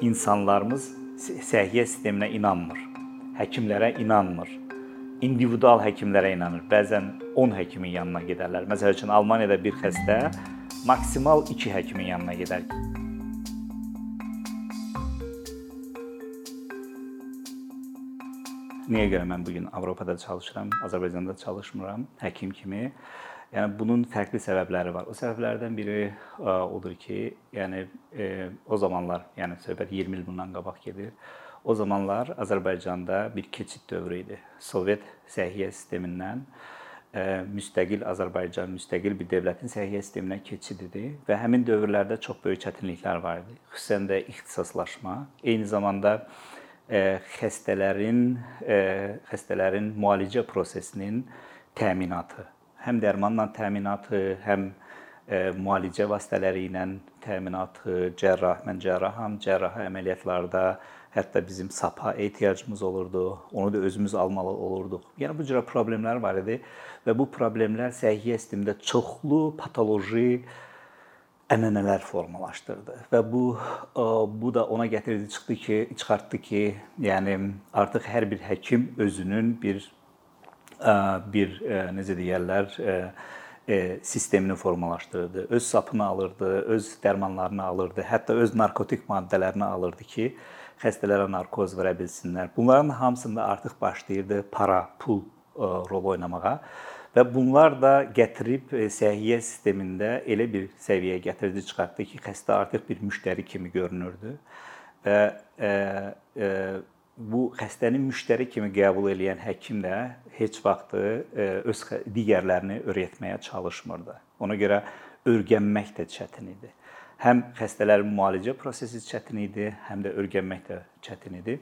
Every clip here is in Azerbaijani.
insanlarımız səhiyyə sisteminə inanmır. Həkimlərə inanmır. İndividual həkimlərə inanır. Bəzən 10 həkimin yanına gedərlər. Məsəl üçün Almaniyada bir xəstə maksimal 2 həkimin yanına gedər. Niyə görə mən bu gün Avropada çalışıram, Azərbaycanda çalışmıram həkim kimi? Yəni bunun fərqli səbəbləri var. O səbəblərdən biri ə, odur ki, yəni e, o zamanlar, yəni söhbət 20 il bundan qabaq gedir. O zamanlar Azərbaycanda bir keçid dövrü idi. Sovet səhiyyə sistemindən ə, müstəqil Azərbaycan, müstəqil bir dövlətin səhiyyə sisteminə keçid idi və həmin dövrlərdə çox böyük çətinliklər var idi. Xüsusən də ixtisaslaşma, eyni zamanda xəstələrin xəstələrin müalicə prosesinin təminatı, həm dərmanla təminatı, həm müalicə vasitələri ilə təminatı, cərrah, mən cərraham, cərrahi əməliyyatlarda hətta bizim sapa ehtiyacımız olurdu. Onu da özümüz almalı olurduq. Yəni bu cür problemlər var idi və bu problemlər səhiyyə sistemində çoxlu patoloji ənənələr formalaşdırdı və bu bu da ona gətirdi çıxdı ki, çıxartdı ki, yəni artıq hər bir həkim özünün bir bir necə deyirlər, sistemini formalaşdırdı. Öz sapını alırdı, öz dərmanlarını alırdı, hətta öz narkotik maddələrini alırdı ki, xəstələrə narkoz verə bilsinlər. Bunların hamısında artıq başlayırdı para, pul rol oynamağa. Və bunlar da gətirib e, səhiyyə sistemində elə bir səviyyəyə gətirdi, çıxartdı ki, xəstə artıq bir müştəri kimi görünürdü və e, e, bu xəstəni müştəri kimi qəbul edən həkim də heç vaxt öz digərlərini öyrətməyə çalışmırdı. Ona görə öyrənmək də çətin idi həm xəstələrin müalicə prosesi çətin idi, həm də öyrənmək də çətin idi.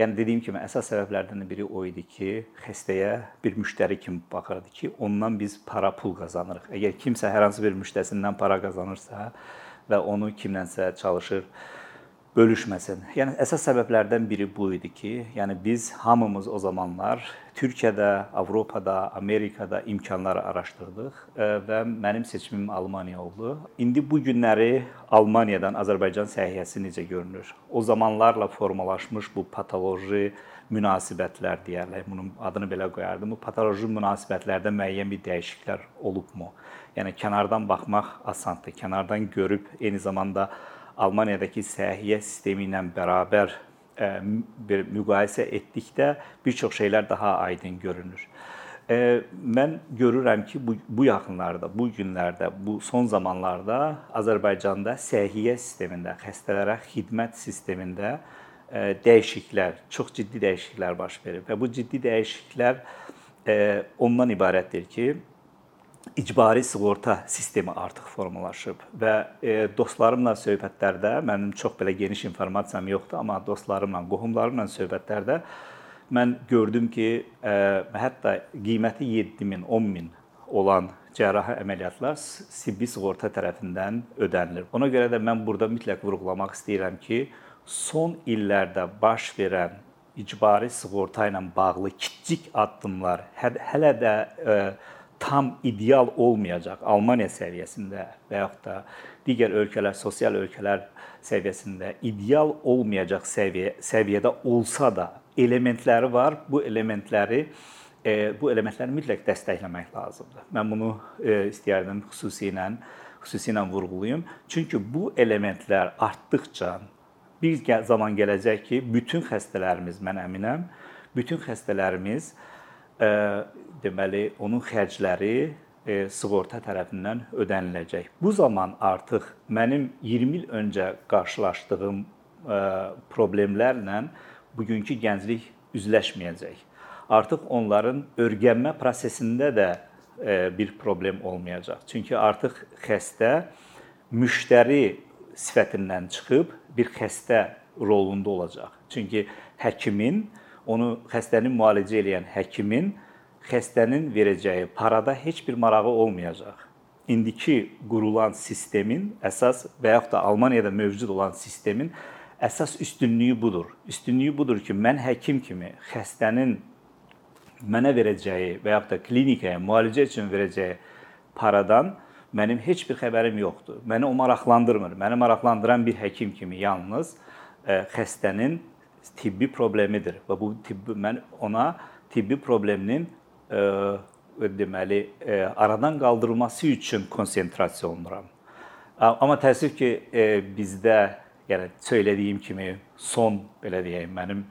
Yəni dediyim kimi əsas səbəblərdən biri o idi ki, xəstəyə bir müştəri kimi baxırdı ki, ondan biz para pul qazanırıq. Əgər kimsə hər hansı bir müştərisindən para qazanırsa və onu kimlənsə çalışır bölüşməsin. Yəni əsas səbəblərdən biri bu idi ki, yəni biz hamımız o zamanlar Türkiyədə, Avropada, Amerikada imkanları araşdırdıq e, və mənim seçimim Almaniya oldu. İndi bu günləri Almaniyadan Azərbaycan səhiyyəsi necə görünür? O zamanlarla formalaşmış bu patoloji münasibətlər deyərlər, bunun adını belə qoyardım. Bu patoloji münasibətlərdə müəyyən bir dəyişikliklər olubmu? Yəni kənardan baxmaq asandır. Kənardan görüb eyni zamanda Almaniyadakı səhiyyə sistemi ilə bərabər e, bir müqayisə etdikdə bir çox şeylər daha aydın görünür. E, mən görürəm ki, bu bu yaxınlarda, bu günlərdə, bu son zamanlarda Azərbaycanda səhiyyə sistemində, xəstələrə xidmət sistemində e, dəyişikliklər, çox ciddi dəyişikliklər baş verir və bu ciddi dəyişikliklər ondan ibarətdir ki, icbari sığorta sistemi artıq formalaşıb və e, dostlarımla söhbətlərdə mənim çox belə geniş informasiyam yoxdur, amma dostlarımla, qohumlarımla söhbətlərdə mən gördüm ki, e, hətta qiyməti 7000, 10000 olan cərrahi əməliyyatlar tibbi sığorta tərəfindən ödənilir. Ona görə də mən burada mütləq vurğulamaq istəyirəm ki, son illərdə baş verən icbari sığorta ilə bağlı kiçik addımlar hə, hələ də e, tam ideal olmayacaq Almaniya səviyyəsində və yaxud da digər ölkələr, sosial ölkələr səviyyəsində ideal olmayacaq səviyyə səviyyədə olsa da elementləri var. Bu elementləri e, bu elementləri mütləq dəstəkləmək lazımdır. Mən bunu e, istəyərdim xüsusi ilə xüsusi ilə vurğulayım. Çünki bu elementlər artdıkca bir zaman gələcək ki, bütün xəstələrimiz mən əminəm, bütün xəstələrimiz deməli onun xərcləri sığorta tərəfindən ödəniləcək. Bu zaman artıq mənim 20 il öncə qarşılaşdığım problemlərlə bugünkü gənclik üzləşməyəcək. Artıq onların öyrənmə prosesində də bir problem olmayacaq. Çünki artıq xəstə müştəri sifətindən çıxıb bir xəstə rolunda olacaq. Çünki həkimin onu xəstəni müalicə edən həkimin xəstənin verəcəyi parada heç bir marağı olmayacaq. İndiki qurulan sistemin əsas və yaxud da Almaniyada mövcud olan sistemin əsas üstünlüyü budur. Üstünlüyü budur ki, mən həkim kimi xəstənin mənə verəcəyi və yaxud da klinikaya müalicə üçün verəcəyi paradan mənim heç bir xəbərim yoxdur. Məni o maraqlandırmır. Məni maraqlandıran bir həkim kimi yalnız xəstənin tibbi problemidir və bu tibbi mən ona tibbi probleminin deməli aradan qaldırılması üçün konsentrasiya olunuram. Amma təəssüf ki, bizdə yəni söylədiyim kimi son belə deyək, mənim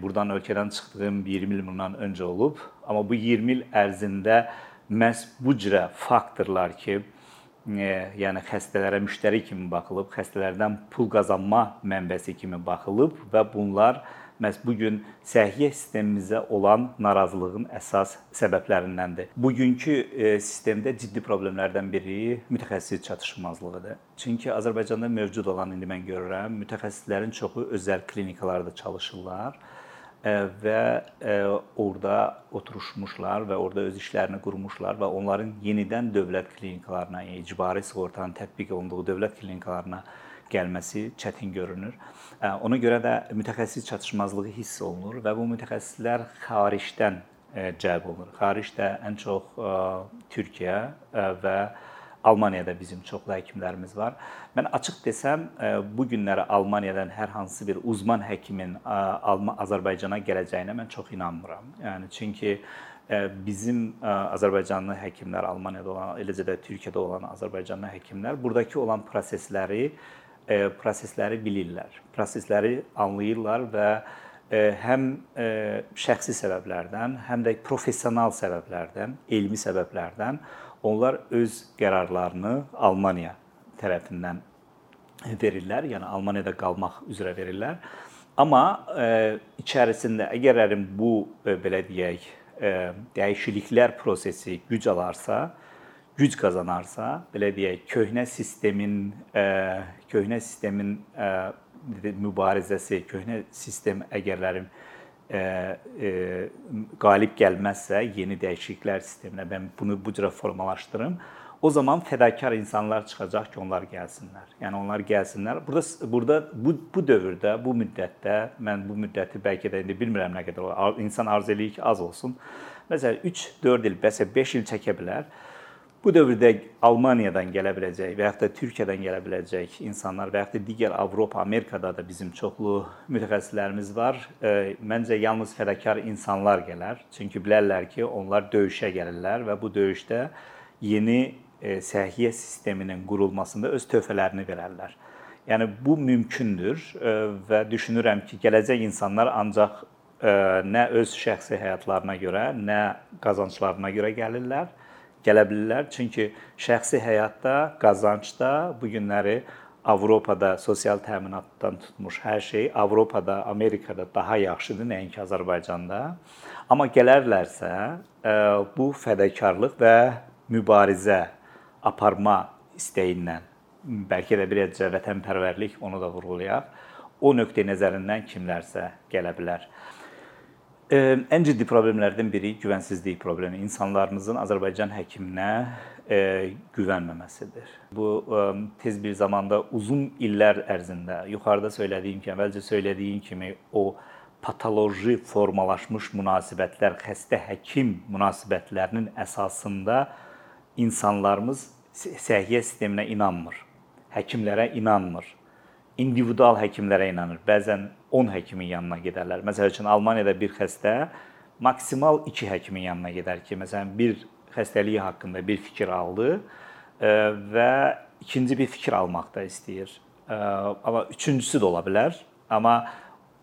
burdan ölkədən çıxdığım 20 il bundan öncə olub, amma bu 20 il ərzində məhz bu cürə faktorlar ki, yəni xəstələrə müştəri kimi baxılıb, xəstələrdən pul qazanma mənbəsi kimi baxılıb və bunlar məhz bu gün səhiyyə sistemimizə olan narazılığın əsas səbəblərindəndir. Bugünkü sistemdə ciddi problemlərdən biri mütəxəssis çatışmazlığıdır. Çünki Azərbaycanda mövcud olan indi mən görürəm, mütəxəssislərin çoxu özəl klinikalarda çalışırlar və orada oturuşmuşlar və orada öz işlərini qurmuşlar və onların yenidən dövlət klinikalarına, yəni icbari sığortanın tətbiq olunduğu dövlət klinikalarına gəlməsi çətin görünür. Ona görə də mütəxəssis çatışmazlığı hiss olunur və bu mütəxəssislər xaricdən cəlb olunur. Xaricdə ən çox Türkiyə və Almaniyada bizim çoxlu həkimlərimiz var. Mən açıq desəm, bu günləri Almaniyadan hər hansı bir uzman həkimin Azərbaycana gələcəyinə mən çox inanmıram. Yəni çünki bizim Azərbaycanlı həkimlər Almaniyada olan, eləcə də Türkiyədə olan Azərbaycanlı həkimlər burdakı olan prosesləri prosesləri bilirlər. Prosesləri anlayırlar və həm şəxsi səbəblərdən, həm də professional səbəblərdən, elmi səbəblərdən onlar öz qərarlarını Almaniya tərəfindən verirlər, yəni Almaniyada qalmaq üzrə verirlər. Amma e, içərisində əgər bu e, belə deyək, e, dəyişikliklər prosesi güc alarsa, güc qazanarsa, belə deyək, köhnə sistemin e, köhnə sistemin e, mübarizəsi, köhnə sistem əgərlərim e, e, qalib gəlməzsə yeni dəyişikliklər sisteminə mən bunu bu cürə formalaşdırım. O zaman fədakar insanlar çıxacaq ki, onlar gəlsinlər. Yəni onlar gəlsinlər. Burada burada bu bu dövrdə, bu müddətdə mən bu müddəti bəlkə də indi bilmirəm nə qədər olar. İnsan arzu eləyir ki, az olsun. Məsələn 3-4 il, bəsə 5 il çəkə bilər. Bu dövrdə Almaniyadan gələ biləcək və yaxud da Türkiyədən gələ biləcək insanlar və yaxud da digər Avropa, Amerikada da bizim çoxlu mütəxəssislərimiz var. Məncə yalnız fədakar insanlar gələr. Çünki bilərlər ki, onlar döyüşə gəlirlər və bu döyüşdə yeni səhiyyə sisteminin qurulmasında öz töhfələrini verərlər. Yəni bu mümkündür və düşünürəm ki, gələcək insanlar ancaq nə öz şəxsi həyatlarına görə, nə qazanclarına görə gəlirlər gələ bilirlər. Çünki şəxsi həyatda, qazancda bu günləri Avropada sosial təminatdan tutmuş hər şey Avropada, Amerikada daha yaxşıdır, nəinki Azərbaycanda. Amma gələrlərsə, e, bu fədakarlıq və mübarizə aparma istəyindən, bəlkə də bir vətənpərvərlik onu da vurğulayaq. O nöqteyi nəzərindən kimlərsə gələ bilər. Ən ciddi problemlərdən biri güvənsizlik problemi. İnsanlarımızın Azərbaycan həkiminə güvənməməsidir. Bu tez bir zamanda uzun illər ərzində yuxarıda söylədiyim kimi, əvvəlcə söylədiyim kimi o patoloji formalaşmış münasibətlər, xəstə həkim münasibətlərinin əsasında insanlarımız səhiyyə sisteminə inanmır. Həkimlərə inanmır individual həkimlərə inanır. Bəzən 10 həkimin yanına gedərlər. Məsəl üçün Almaniyada bir xəstə maksimal 2 həkimin yanına gedər ki, məsələn bir xəstəliyi haqqında bir fikir aldı e, və ikinci bir fikir almaq da istəyir. E, amma üçüncüsü də ola bilər. Amma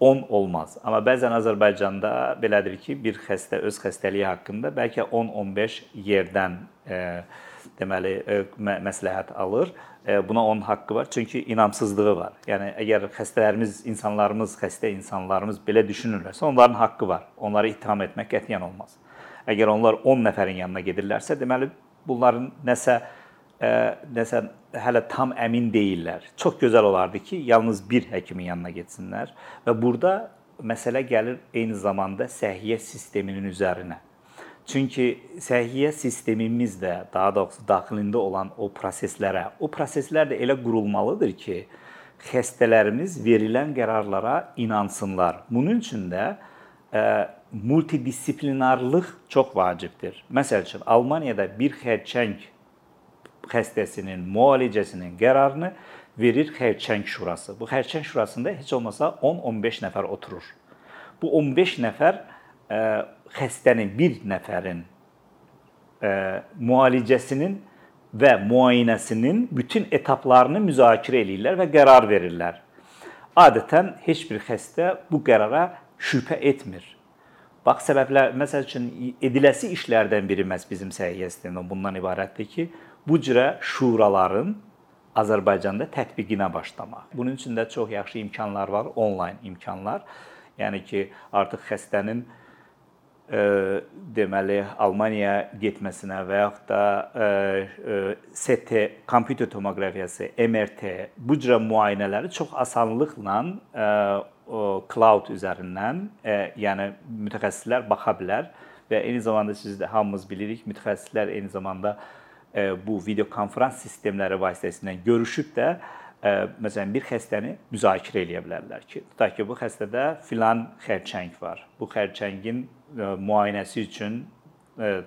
10 olmaz. Amma bəzən Azərbaycanda belədir ki, bir xəstə öz xəstəliyi haqqında bəlkə 10-15 yerdən e, deməli məsləhət alır E, buna onun haqqı var. Çünki inamsızlığı var. Yəni əgər xəstələrimiz, insanlarımız, xəstə insanlarımız belə düşünürlərsə, onların haqqı var. Onları ittiham etmək qətiyyən olmaz. Əgər onlar 10 nəfərin yanına gedirlərsə, deməli bunların nəsə ə, e, nəsə hələ tam əmin deyillər. Çox gözəl olardı ki, yalnız bir həkimin yanına getsinlər və burada məsələ gəlir eyni zamanda səhiyyə sisteminin üzərinə. Çünki səhiyyə sistemimiz də daha doğrusu daxilində olan o proseslərə, o proseslər də elə qurulmalıdır ki, xəstələrimiz verilən qərarlara inansınlar. Bunun üçün də ə, e, multidissiplinarlıq çox vacibdir. Məsəl üçün Almaniyada bir xərçəng xəstəsinin müalicəsinin qərarını verir xərçəng şurası. Bu xərçəng şurasında heç olmasa 10-15 nəfər oturur. Bu 15 nəfər ə, xəstənin bir nəfərin ə, müalicəsinin və müayinəsinin bütün etaplarını müzakirə eləyirlər və qərar verirlər. Adətən heç bir xəstə bu qərara şübhə etmir. Bax səbəblər məsəl üçün ediləsi işlərdən biri məhz bizim səhiyyə sistemində bundan ibarətdir ki, bu cürə şuraların Azərbaycanda tətbiqinə başlamaq. Bunun üçün də çox yaxşı imkanlar var, onlayn imkanlar. Yəni ki, artıq xəstənin e, deməli Almaniyaya getməsinə və yaxud da CT, kompüter tomoqrafiyası, MRT bu cür müayinələri çox asanlıqla cloud üzərindən, yəni mütəxəssislər baxa bilər və eyni zamanda siz də hamımız bilirik, mütəxəssislər eyni zamanda bu video konfrans sistemləri vasitəsilə görüşüb də məsələn bir xəstəni müzakirə eləyə bilərlər ki, tutaq ki, bu xəstədə filan xərçəng var. Bu xərçəngin müayinəsi üçün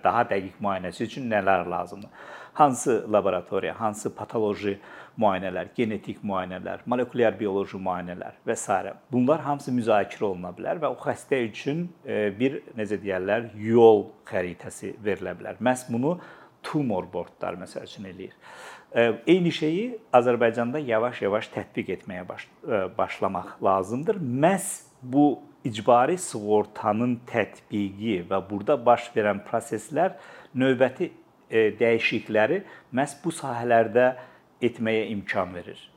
daha dəqiq müayinəsi üçün nələr lazımdır? Hansı laboratoriya, hansı patoloji müayinələr, genetik müayinələr, molekulyar bioloji müayinələr və s. Bunlar hamısı müzakirə oluna bilər və o xəstə üçün bir necə deyirlər, yol xəritəsi verilə bilər. Məhz bunu tumor boardlar məsəl üçün eləyir. Eyni şeyi Azərbaycanda yavaş-yavaş tətbiq etməyə baş, başlamaq lazımdır. Məhz bu icbari sığortanın tətbiqi və burada baş verən proseslər növbəti e, dəyişiklikləri məhz bu sahələrdə etməyə imkan verir.